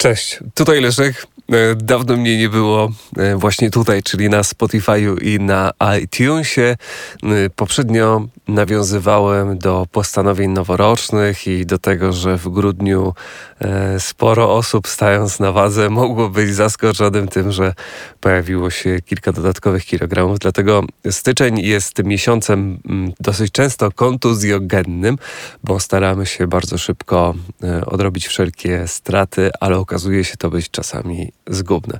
Cześć, tutaj Leszek. E, dawno mnie nie było e, właśnie tutaj, czyli na Spotify'u i na iTunesie. E, poprzednio nawiązywałem do postanowień noworocznych i do tego, że w grudniu sporo osób stając na wadze mogło być zaskoczonym tym, że pojawiło się kilka dodatkowych kilogramów. Dlatego styczeń jest miesiącem mm, dosyć często kontuzjogennym, bo staramy się bardzo szybko odrobić wszelkie straty, ale okazuje się to być czasami zgubne.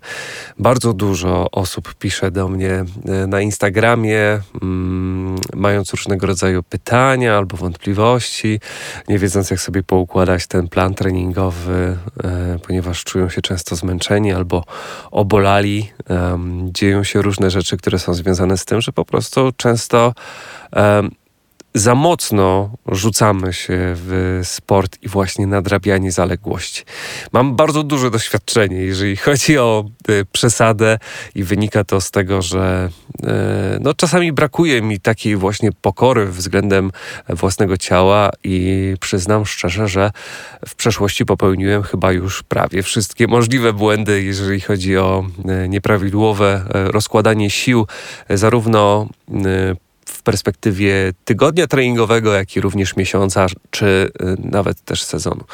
Bardzo dużo osób pisze do mnie e, na Instagramie, mm, mając różnego rodzaju pytania albo wątpliwości, nie wiedząc, jak sobie poukładać ten plan treningowy, e, ponieważ czują się często zmęczeni albo obolali. E, dzieją się różne rzeczy, które są związane z tym, że po prostu często za mocno rzucamy się w sport i właśnie nadrabianie zaległości. Mam bardzo duże doświadczenie, jeżeli chodzi o y, przesadę i wynika to z tego, że y, no, czasami brakuje mi takiej właśnie pokory względem własnego ciała i przyznam szczerze, że w przeszłości popełniłem chyba już prawie wszystkie możliwe błędy, jeżeli chodzi o y, nieprawidłowe rozkładanie sił, zarówno w perspektywie tygodnia treningowego, jak i również miesiąca, czy y, nawet też sezonu.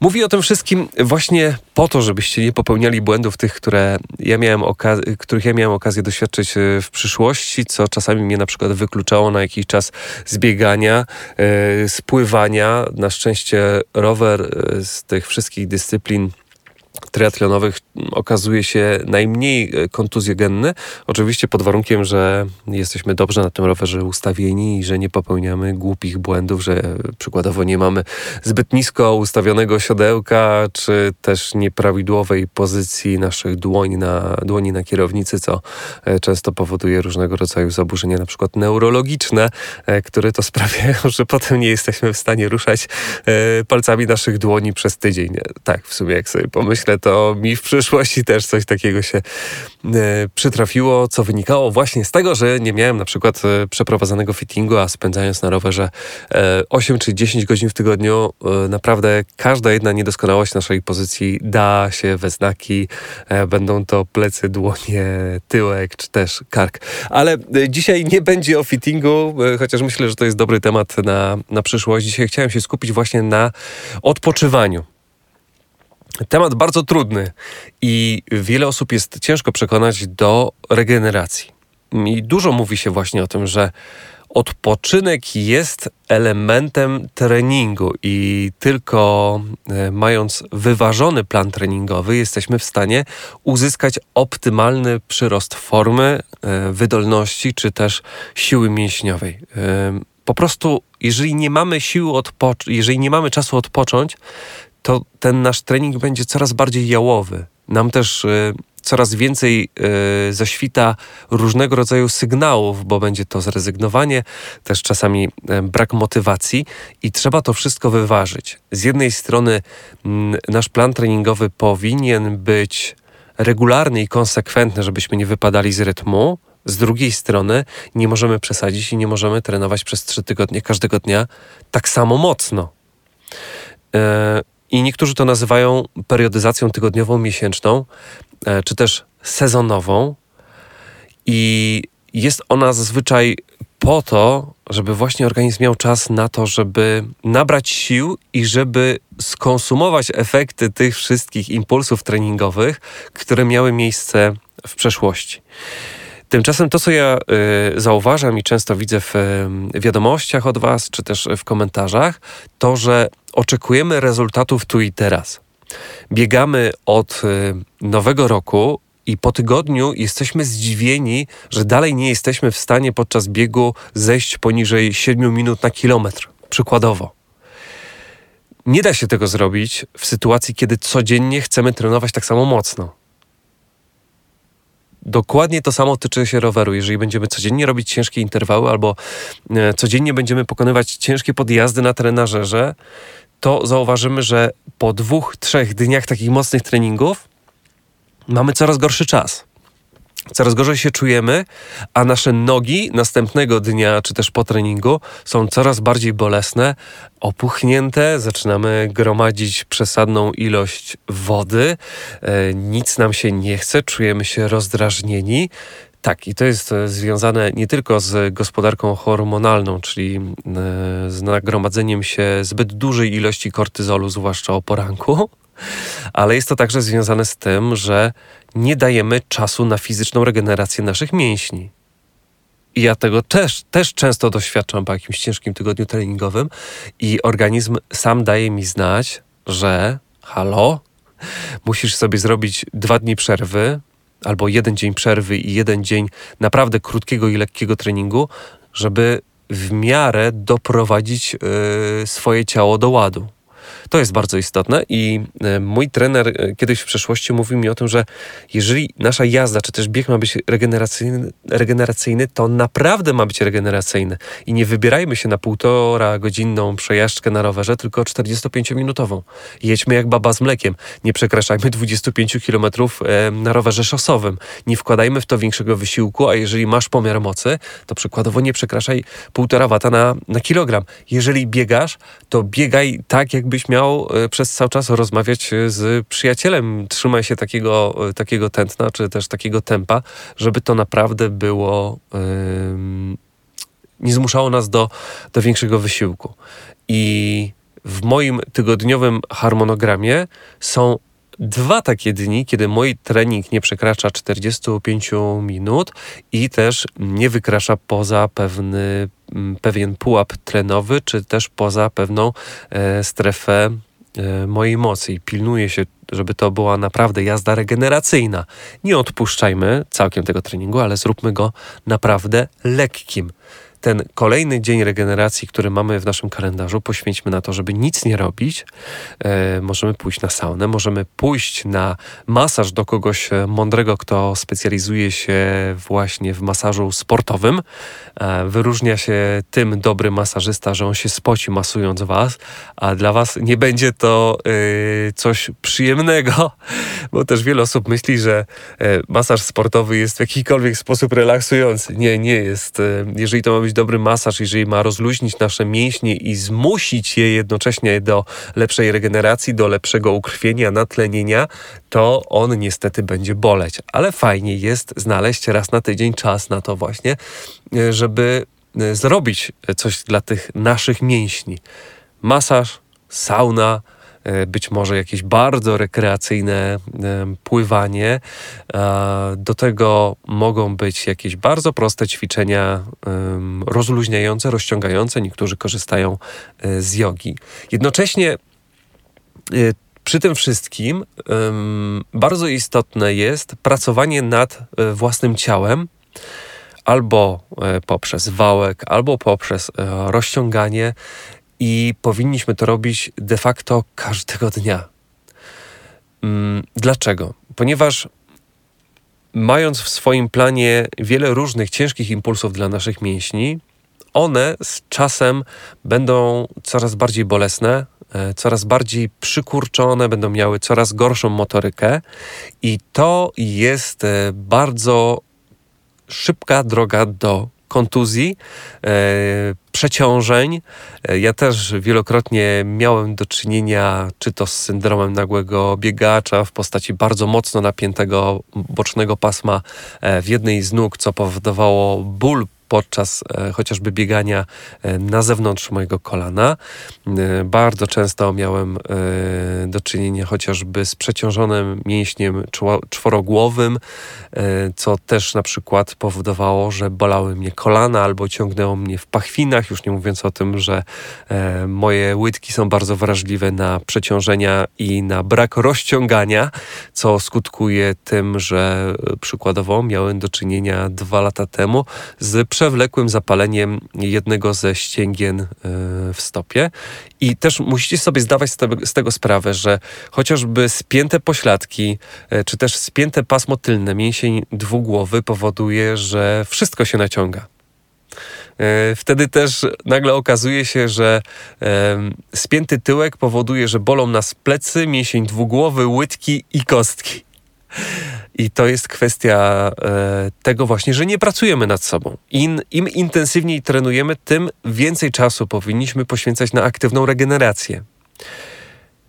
Mówi o tym wszystkim właśnie po to, żebyście nie popełniali błędów tych, które ja miałem których ja miałem okazję doświadczyć y, w przyszłości, co czasami mnie na przykład wykluczało na jakiś czas z biegania, yy, spływania. Na szczęście rower z tych wszystkich dyscyplin triatlonowych okazuje się najmniej e, kontuzjogenny. Oczywiście pod warunkiem, że jesteśmy dobrze na tym rowerze ustawieni i że nie popełniamy głupich błędów, że przykładowo nie mamy zbyt nisko ustawionego siodełka, czy też nieprawidłowej pozycji naszych dłoni na, dłoni na kierownicy, co e, często powoduje różnego rodzaju zaburzenia, na przykład neurologiczne, e, które to sprawiają, że potem nie jesteśmy w stanie ruszać palcami naszych dłoni przez tydzień. Tak, w sumie jak sobie pomyślę, to mi w przyszłości też coś takiego się e, przytrafiło, co wynikało właśnie z tego, że nie miałem na przykład e, przeprowadzonego fittingu, a spędzając na rowerze e, 8 czy 10 godzin w tygodniu, e, naprawdę każda jedna niedoskonałość naszej pozycji da się we znaki. E, będą to plecy, dłonie, tyłek czy też kark. Ale e, dzisiaj nie będzie o fittingu, chociaż myślę, że to jest dobry temat na, na przyszłość. Dzisiaj chciałem się skupić właśnie na odpoczywaniu. Temat bardzo trudny i wiele osób jest ciężko przekonać do regeneracji. I dużo mówi się właśnie o tym, że odpoczynek jest elementem treningu i tylko e, mając wyważony plan treningowy jesteśmy w stanie uzyskać optymalny przyrost formy, e, wydolności czy też siły mięśniowej. E, po prostu, jeżeli nie mamy siły odpocząć, jeżeli nie mamy czasu odpocząć, to ten nasz trening będzie coraz bardziej jałowy. Nam też y, coraz więcej y, zaświta różnego rodzaju sygnałów, bo będzie to zrezygnowanie, też czasami y, brak motywacji i trzeba to wszystko wyważyć. Z jednej strony y, nasz plan treningowy powinien być regularny i konsekwentny, żebyśmy nie wypadali z rytmu. Z drugiej strony nie możemy przesadzić i nie możemy trenować przez trzy tygodnie każdego dnia tak samo mocno. I niektórzy to nazywają periodyzacją tygodniową, miesięczną, e, czy też sezonową. I jest ona zazwyczaj po to, żeby właśnie organizm miał czas na to, żeby nabrać sił i żeby skonsumować efekty tych wszystkich impulsów treningowych, które miały miejsce w przeszłości. Tymczasem to, co ja y, zauważam i często widzę w y, wiadomościach od Was, czy też w komentarzach, to, że oczekujemy rezultatów tu i teraz. Biegamy od y, nowego roku i po tygodniu jesteśmy zdziwieni, że dalej nie jesteśmy w stanie podczas biegu zejść poniżej 7 minut na kilometr. Przykładowo. Nie da się tego zrobić w sytuacji, kiedy codziennie chcemy trenować tak samo mocno. Dokładnie to samo tyczy się roweru. Jeżeli będziemy codziennie robić ciężkie interwały albo e, codziennie będziemy pokonywać ciężkie podjazdy na trenażerze, to zauważymy, że po dwóch, trzech dniach takich mocnych treningów mamy coraz gorszy czas. Coraz gorzej się czujemy, a nasze nogi następnego dnia, czy też po treningu, są coraz bardziej bolesne, opuchnięte, zaczynamy gromadzić przesadną ilość wody, e, nic nam się nie chce, czujemy się rozdrażnieni. Tak, i to jest e, związane nie tylko z gospodarką hormonalną, czyli e, z nagromadzeniem się zbyt dużej ilości kortyzolu, zwłaszcza o poranku, ale jest to także związane z tym, że nie dajemy czasu na fizyczną regenerację naszych mięśni. I ja tego też, też często doświadczam po jakimś ciężkim tygodniu treningowym i organizm sam daje mi znać, że halo, musisz sobie zrobić dwa dni przerwy, albo jeden dzień przerwy i jeden dzień naprawdę krótkiego i lekkiego treningu, żeby w miarę doprowadzić yy, swoje ciało do ładu. To jest bardzo istotne i e, mój trener e, kiedyś w przeszłości mówił mi o tym, że jeżeli nasza jazda czy też bieg ma być regeneracyjny, regeneracyjny to naprawdę ma być regeneracyjny. I nie wybierajmy się na półtora godzinną przejażdżkę na rowerze, tylko 45-minutową. Jedźmy jak baba z mlekiem. Nie przekraczajmy 25 km e, na rowerze szosowym. Nie wkładajmy w to większego wysiłku, a jeżeli masz pomiar mocy, to przykładowo nie przekraczaj półtora wata na, na kilogram. Jeżeli biegasz, to biegaj tak, jakbyś miał miał e, przez cały czas rozmawiać e, z przyjacielem. Trzymaj się takiego, e, takiego tętna, czy też takiego tempa, żeby to naprawdę było. Nie zmuszało nas do, do większego wysiłku. I w moim tygodniowym harmonogramie są dwa takie dni, kiedy mój trening nie przekracza 45 minut i też nie wykracza poza pewny, pewien pułap tlenowy, czy też poza pewną e, strefę e, mojej mocy i pilnuje się, żeby to była naprawdę jazda regeneracyjna. Nie odpuszczajmy całkiem tego treningu, ale zróbmy go naprawdę lekkim ten kolejny dzień regeneracji, który mamy w naszym kalendarzu, poświęćmy na to, żeby nic nie robić. E, możemy pójść na saunę, możemy pójść na masaż do kogoś e, mądrego, kto specjalizuje się właśnie w masażu sportowym. E, wyróżnia się tym dobry masażysta, że on się spoci masując was, a dla was nie będzie to e, coś przyjemnego, bo też wiele osób myśli, że e, masaż sportowy jest w jakikolwiek sposób relaksujący. Nie, nie jest. E, jeżeli to ma być dobry masaż, jeżeli ma rozluźnić nasze mięśnie i zmusić je jednocześnie do lepszej regeneracji, do lepszego ukrwienia, natlenienia, to on niestety będzie boleć. Ale fajnie jest znaleźć raz na tydzień czas na to właśnie, żeby e, zrobić coś dla tych naszych mięśni. Masaż, sauna, E, być może jakieś bardzo rekreacyjne e, pływanie. E, do tego mogą być jakieś bardzo proste ćwiczenia rozluźniające, rozciągające. Niektórzy korzystają z jogi. Jednocześnie przy tym wszystkim bardzo istotne jest pracowanie nad własnym ciałem albo poprzez wałek, albo poprzez rozciąganie i powinniśmy to robić de facto każdego dnia. Mm, dlaczego? Ponieważ mając w swoim planie wiele różnych ciężkich impulsów dla naszych mięśni, one z czasem będą coraz bardziej bolesne, e, coraz bardziej przykurczone, będą miały coraz gorszą motorykę, i to jest e, bardzo szybka droga do kontuzji, e, przeciążeń. E, ja też wielokrotnie miałem do czynienia czy to z syndromem nagłego biegacza w postaci bardzo mocno napiętego bocznego pasma e, w jednej z nóg, co powodowało ból podczas e, chociażby biegania e, na zewnątrz mojego kolana. E, bardzo często miałem do czynienia chociażby z przeciążonym mięśniem czworogłowym, co też na przykład powodowało, że bolały mnie kolana albo ciągnęło mnie w pachwinach, już nie mówiąc o tym, że moje łydki są bardzo wrażliwe na przeciążenia i na brak rozciągania, co skutkuje tym, że przykładowo miałem do czynienia dwa lata temu z przewlekłym zapaleniem jednego ze ścięgien e, w stopie. I też musicie sobie zdawać z tego, sprawę, że chociażby spięte pośladki, e, czy też spięte pasmo tylne, mięsień dwugłowy powoduje, że wszystko się naciąga. E, wtedy też nagle okazuje się, że spięty tyłek powoduje, że bolą nas plecy, mięsień dwugłowy, łydki i kostki. I to jest kwestia e, tego właśnie, że nie pracujemy nad sobą. In, Im intensywniej trenujemy, tym więcej czasu powinniśmy poświęcać na aktywną regenerację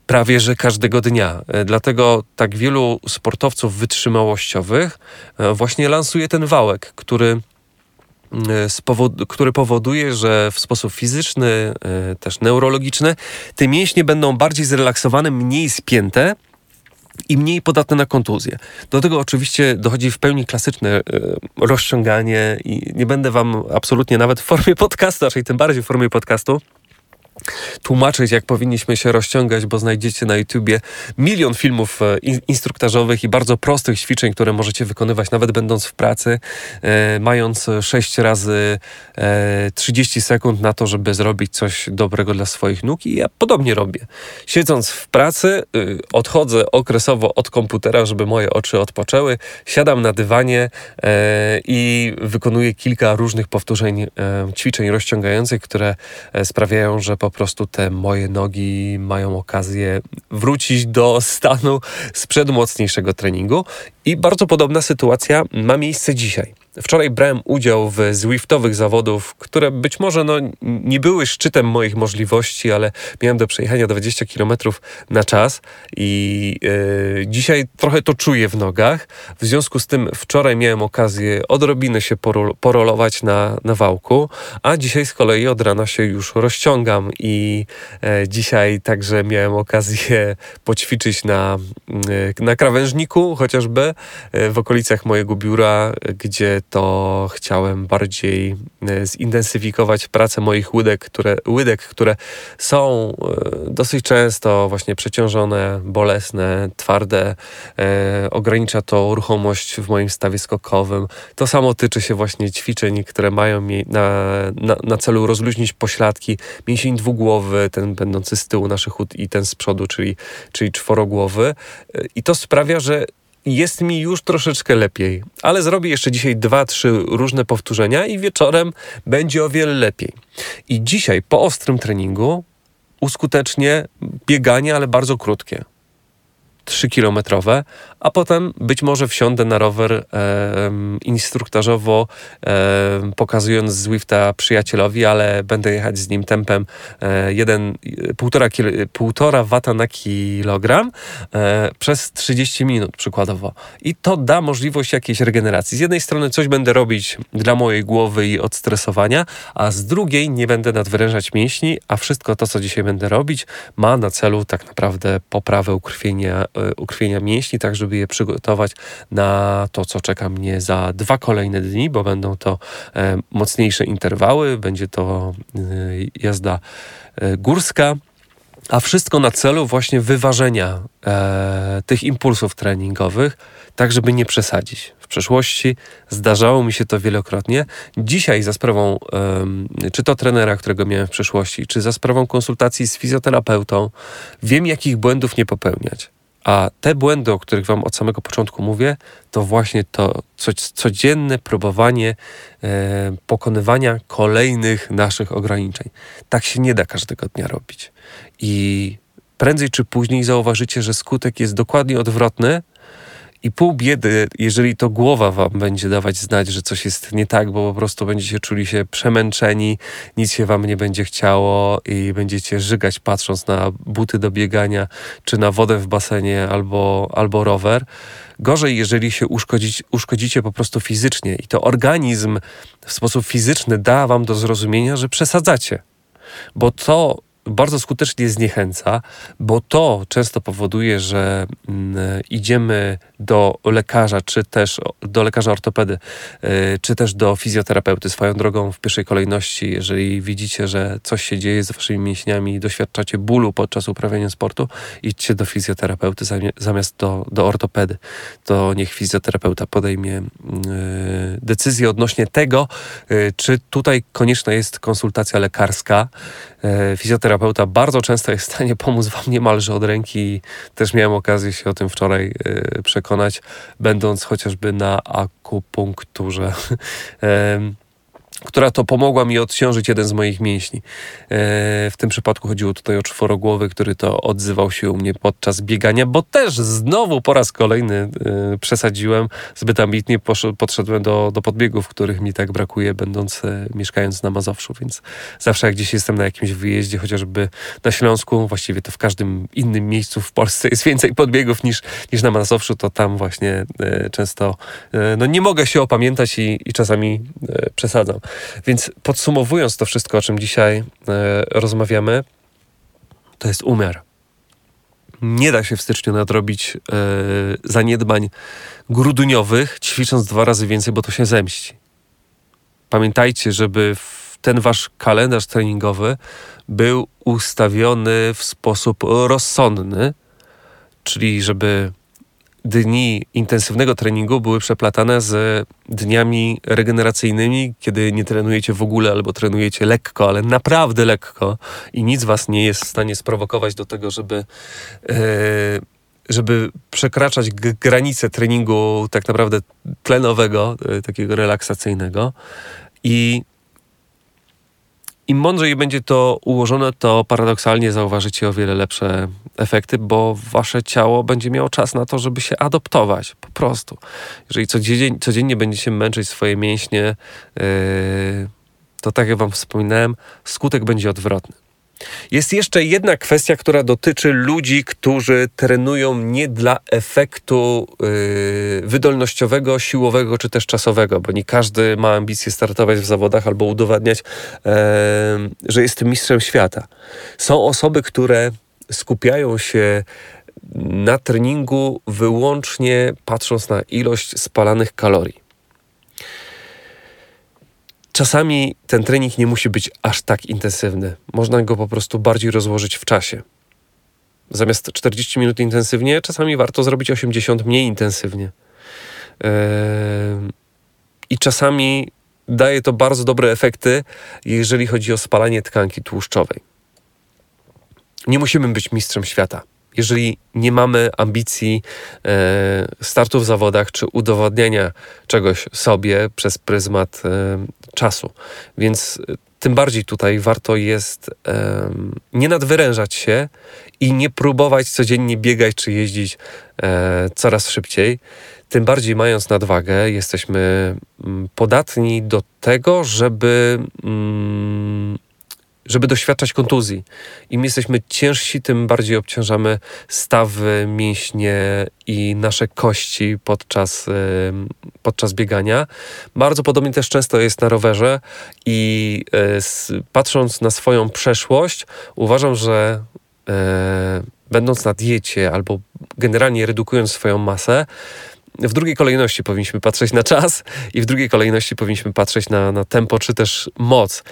prawie że każdego dnia. E, dlatego tak wielu sportowców wytrzymałościowych e, właśnie lansuje ten wałek, który e, który powoduje, że w sposób fizyczny, też neurologiczny, te mięśnie będą bardziej zrelaksowane, mniej spięte i mniej podatne na kontuzję. Do tego oczywiście dochodzi w pełni klasyczne rozciąganie i nie będę wam absolutnie nawet w formie podcastu, raczej tym bardziej w formie podcastu, tłumaczyć, jak powinniśmy się rozciągać, bo znajdziecie na YouTubie milion filmów e, instruktażowych i bardzo prostych ćwiczeń, które możecie wykonywać nawet będąc w pracy, e, mając 6 razy e, 30 sekund na to, żeby zrobić coś dobrego dla swoich nóg i ja podobnie robię. Siedząc w pracy, y, odchodzę okresowo od komputera, żeby moje oczy odpoczęły, siadam na dywanie e, i wykonuję kilka różnych powtórzeń e, ćwiczeń rozciągających, które sprawiają, że po prostu te moje nogi mają okazję wrócić do stanu sprzed mocniejszego treningu. I bardzo podobna sytuacja ma miejsce dzisiaj. Wczoraj brałem udział w Zwiftowych zawodów, które być może no, nie były szczytem moich możliwości, ale miałem do przejechania 20 km na czas i yy, dzisiaj trochę to czuję w nogach. W związku z tym wczoraj miałem okazję odrobinę się porolować na, na wałku, a dzisiaj z kolei od rana się już rozciągam i yy, dzisiaj także miałem okazję poćwiczyć na, yy, na krawężniku chociażby w okolicach mojego biura, gdzie to chciałem bardziej e, zintensyfikować pracę moich łydek, które, łydek, które są e, dosyć często właśnie przeciążone, bolesne, twarde. E, ogranicza to ruchomość w moim stawie skokowym. To samo tyczy się właśnie ćwiczeń, które mają na, na, na celu rozluźnić pośladki. Mięsień dwugłowy, ten będący z tyłu naszych łód i ten z przodu, czyli, czyli czworogłowy. I to sprawia, że jest mi już troszeczkę lepiej, ale zrobię jeszcze dzisiaj dwa, trzy różne powtórzenia i wieczorem będzie o wiele lepiej. I dzisiaj po ostrym treningu uskutecznię bieganie, ale bardzo krótkie. 3-kilometrowe, a potem być może wsiądę na rower e, instruktażowo, e, pokazując Zwifta przyjacielowi, ale będę jechać z nim tempem e, 1,5 wata na kilogram e, przez 30 minut przykładowo. I to da możliwość jakiejś regeneracji. Z jednej strony coś będę robić dla mojej głowy i odstresowania, a z drugiej nie będę nadwyrężać mięśni, a wszystko to, co dzisiaj będę robić, ma na celu tak naprawdę poprawę ukrwienia E, ukrwienia mięśni, tak żeby je przygotować na to, co czeka mnie za dwa kolejne dni, bo będą to e, mocniejsze interwały, będzie to e, jazda górska. A wszystko na celu właśnie wyważenia e, tych impulsów treningowych, tak żeby nie przesadzić. W przeszłości zdarzało mi się to wielokrotnie. Dzisiaj za sprawą e, czy to trenera, którego miałem w przeszłości, czy za sprawą konsultacji z fizjoterapeutą, wiem, jakich błędów nie popełniać. A te błędy, o których Wam od samego początku mówię, to właśnie to codzienne próbowanie e, pokonywania kolejnych naszych ograniczeń. Tak się nie da każdego dnia robić. I prędzej czy później zauważycie, że skutek jest dokładnie odwrotny i pół biedy, jeżeli to głowa wam będzie dawać znać, że coś jest nie tak, bo po prostu będziecie czuli się przemęczeni, nic się wam nie będzie chciało i będziecie żygać patrząc na buty do biegania, czy na wodę w basenie albo, albo rower. Gorzej, jeżeli się uszkodzić, uszkodzicie po prostu fizycznie i to organizm w sposób fizyczny da wam do zrozumienia, że przesadzacie. Bo to bardzo skutecznie zniechęca, bo to często powoduje, że mm, idziemy do lekarza, czy też do lekarza ortopedy, y, czy też do fizjoterapeuty. Swoją drogą w pierwszej kolejności, jeżeli widzicie, że coś się dzieje z waszymi mięśniami i doświadczacie bólu podczas uprawiania sportu, idźcie do fizjoterapeuty zamiast do, do ortopedy. To niech fizjoterapeuta podejmie y, decyzję odnośnie tego, y, czy tutaj konieczna jest konsultacja lekarska. Fizjoterapeuta bardzo często jest w stanie pomóc wam niemalże od ręki. Też miałem okazję się o tym wczoraj przekonać będąc chociażby na akupunkturze. która to pomogła mi odciążyć jeden z moich mięśni. E, w tym przypadku chodziło tutaj o czworogłowy, który to odzywał się u mnie podczas biegania, bo też znowu po raz kolejny e, przesadziłem, zbyt ambitnie podszedłem do, do podbiegów, których mi tak brakuje, będąc, e, mieszkając na Mazowszu, więc zawsze jak gdzieś jestem na jakimś wyjeździe, chociażby na Śląsku, właściwie to w każdym innym miejscu w Polsce jest więcej podbiegów niż, niż na Mazowszu, to tam właśnie często no nie mogę się opamiętać i, i czasami przesadzam. Więc podsumowując to wszystko, o czym dzisiaj e, rozmawiamy, to jest umiar. Nie da się w styczniu nadrobić e, zaniedbań grudniowych, ćwicząc dwa razy więcej, bo to się zemści. Pamiętajcie, żeby ten wasz kalendarz treningowy był ustawiony w sposób rozsądny, czyli żeby dni intensywnego treningu były przeplatane z dniami regeneracyjnymi, kiedy nie trenujecie w ogóle albo trenujecie lekko, ale naprawdę lekko i nic was nie jest w stanie sprowokować do tego, żeby, e, żeby przekraczać granice treningu tak naprawdę tlenowego, e, takiego relaksacyjnego. I im mądrzej będzie to ułożone, to paradoksalnie zauważycie o wiele lepsze efekty, bo wasze ciało będzie miało czas na to, żeby się adoptować. Po prostu. Jeżeli codziennie, codziennie będziecie męczyć swoje mięśnie, yy, to tak jak wam wspominałem, skutek będzie odwrotny. Jest jeszcze jedna kwestia, która dotyczy ludzi, którzy trenują nie dla efektu yy, wydolnościowego, siłowego czy też czasowego, bo nie każdy ma ambicje startować w zawodach albo udowadniać, yy, że jest mistrzem świata. Są osoby, które skupiają się na treningu wyłącznie patrząc na ilość spalanych kalorii. Czasami ten trening nie musi być aż tak intensywny. Można go po prostu bardziej rozłożyć w czasie. Zamiast 40 minut intensywnie, czasami warto zrobić 80 mniej intensywnie. Yy... I czasami daje to bardzo dobre efekty, jeżeli chodzi o spalanie tkanki tłuszczowej. Nie musimy być mistrzem świata jeżeli nie mamy ambicji e, startu w zawodach czy udowodnienia czegoś sobie przez pryzmat e, czasu. Więc e, tym bardziej tutaj warto jest nie nadwyrężać się i nie próbować codziennie biegać czy jeździć coraz szybciej. Tym bardziej mając nadwagę, jesteśmy mm, podatni do tego, żeby mm, żeby doświadczać kontuzji. Im jesteśmy ciężsi, tym bardziej obciążamy stawy, mięśnie i nasze kości podczas, podczas biegania. Bardzo podobnie też często jest na rowerze i e, patrząc na swoją przeszłość, uważam, że e, będąc na diecie albo generalnie redukując swoją masę, w drugiej kolejności powinniśmy patrzeć na czas i w drugiej kolejności powinniśmy patrzeć na, na tempo czy też moc.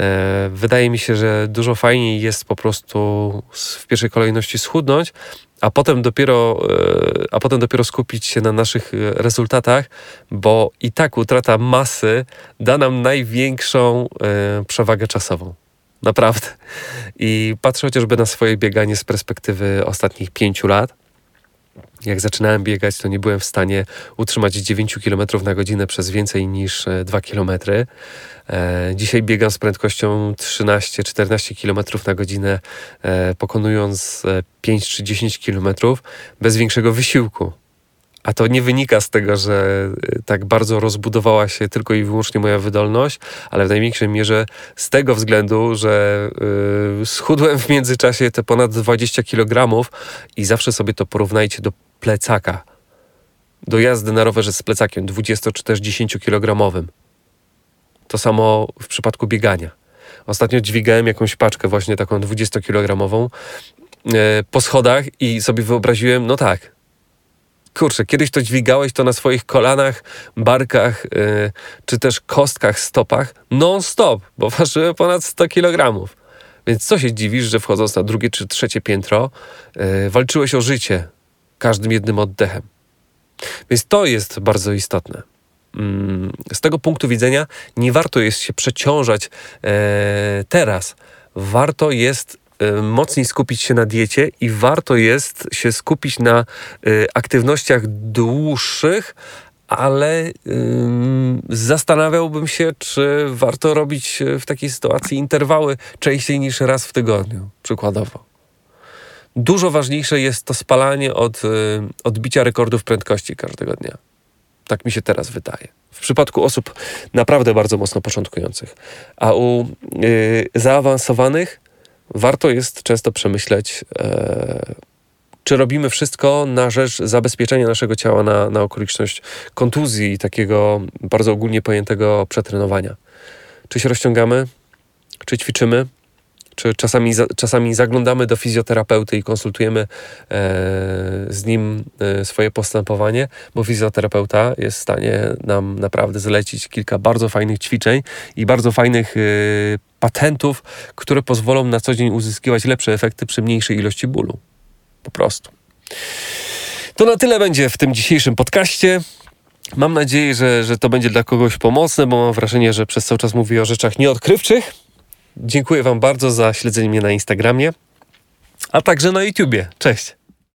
E, wydaje mi się, że dużo fajniej jest po prostu w pierwszej kolejności schudnąć, a potem dopiero, e, a potem dopiero skupić się na naszych rezultatach, bo i tak utrata masy da nam największą e, przewagę czasową. Naprawdę. I patrzę chociażby na swoje bieganie z perspektywy ostatnich pięciu lat jak zaczynałem biegać, to nie byłem w stanie utrzymać 9 km na godzinę przez więcej niż 2 e, km. E, dzisiaj biegam z prędkością 13-14 km na godzinę, e, pokonując 5 czy 10 km bez większego wysiłku. A to nie wynika z tego, że tak bardzo rozbudowała się tylko i wyłącznie moja wydolność, ale w największej mierze z tego względu, że schudłem w międzyczasie te ponad 20 kg i zawsze sobie to porównajcie do plecaka. Do jazdy na rowerze z plecakiem 20 czy też 10 kg. To samo w przypadku biegania. Ostatnio dźwigałem jakąś paczkę właśnie taką 20 kg yy, po schodach i sobie wyobraziłem, no tak, kurczę, kiedyś to dźwigałeś to na swoich kolanach, barkach, yy, czy też kostkach, stopach non-stop, bo ważyły ponad 100 kg. Więc co się dziwisz, że wchodząc na drugie czy trzecie piętro, yy, walczyłeś o życie każdym jednym oddechem. Więc to jest bardzo istotne. Mm, z tego punktu widzenia nie warto jest się przeciążać e, teraz. Warto jest Y, mocniej skupić się na diecie i warto jest się skupić na y, aktywnościach dłuższych, ale zastanawiałbym się, czy warto robić w takiej sytuacji interwały częściej niż raz w tygodniu, przykładowo. Dużo ważniejsze jest to spalanie od odbicia rekordów prędkości każdego dnia. Tak mi się teraz wydaje. W przypadku osób naprawdę bardzo mocno początkujących. A u yy, zaawansowanych warto jest często przemyśleć, e, czy robimy wszystko na rzecz zabezpieczenia naszego ciała na, na okoliczność kontuzji i takiego bardzo ogólnie pojętego przetrenowania. Czy się rozciągamy, czy ćwiczymy, czy czasami, czasami zaglądamy do fizjoterapeuty i konsultujemy e, z nim e, swoje postępowanie, bo fizjoterapeuta jest w stanie nam naprawdę zlecić kilka bardzo fajnych ćwiczeń i bardzo fajnych e, patentów, które pozwolą na co dzień uzyskiwać lepsze efekty przy mniejszej ilości bólu. Po prostu. To na tyle będzie w tym dzisiejszym podcaście. Mam nadzieję, że, że to będzie dla kogoś pomocne, bo mam wrażenie, że przez cały czas mówię o rzeczach nieodkrywczych. Dziękuję Wam bardzo za śledzenie mnie na Instagramie, a także na YouTubie. Cześć!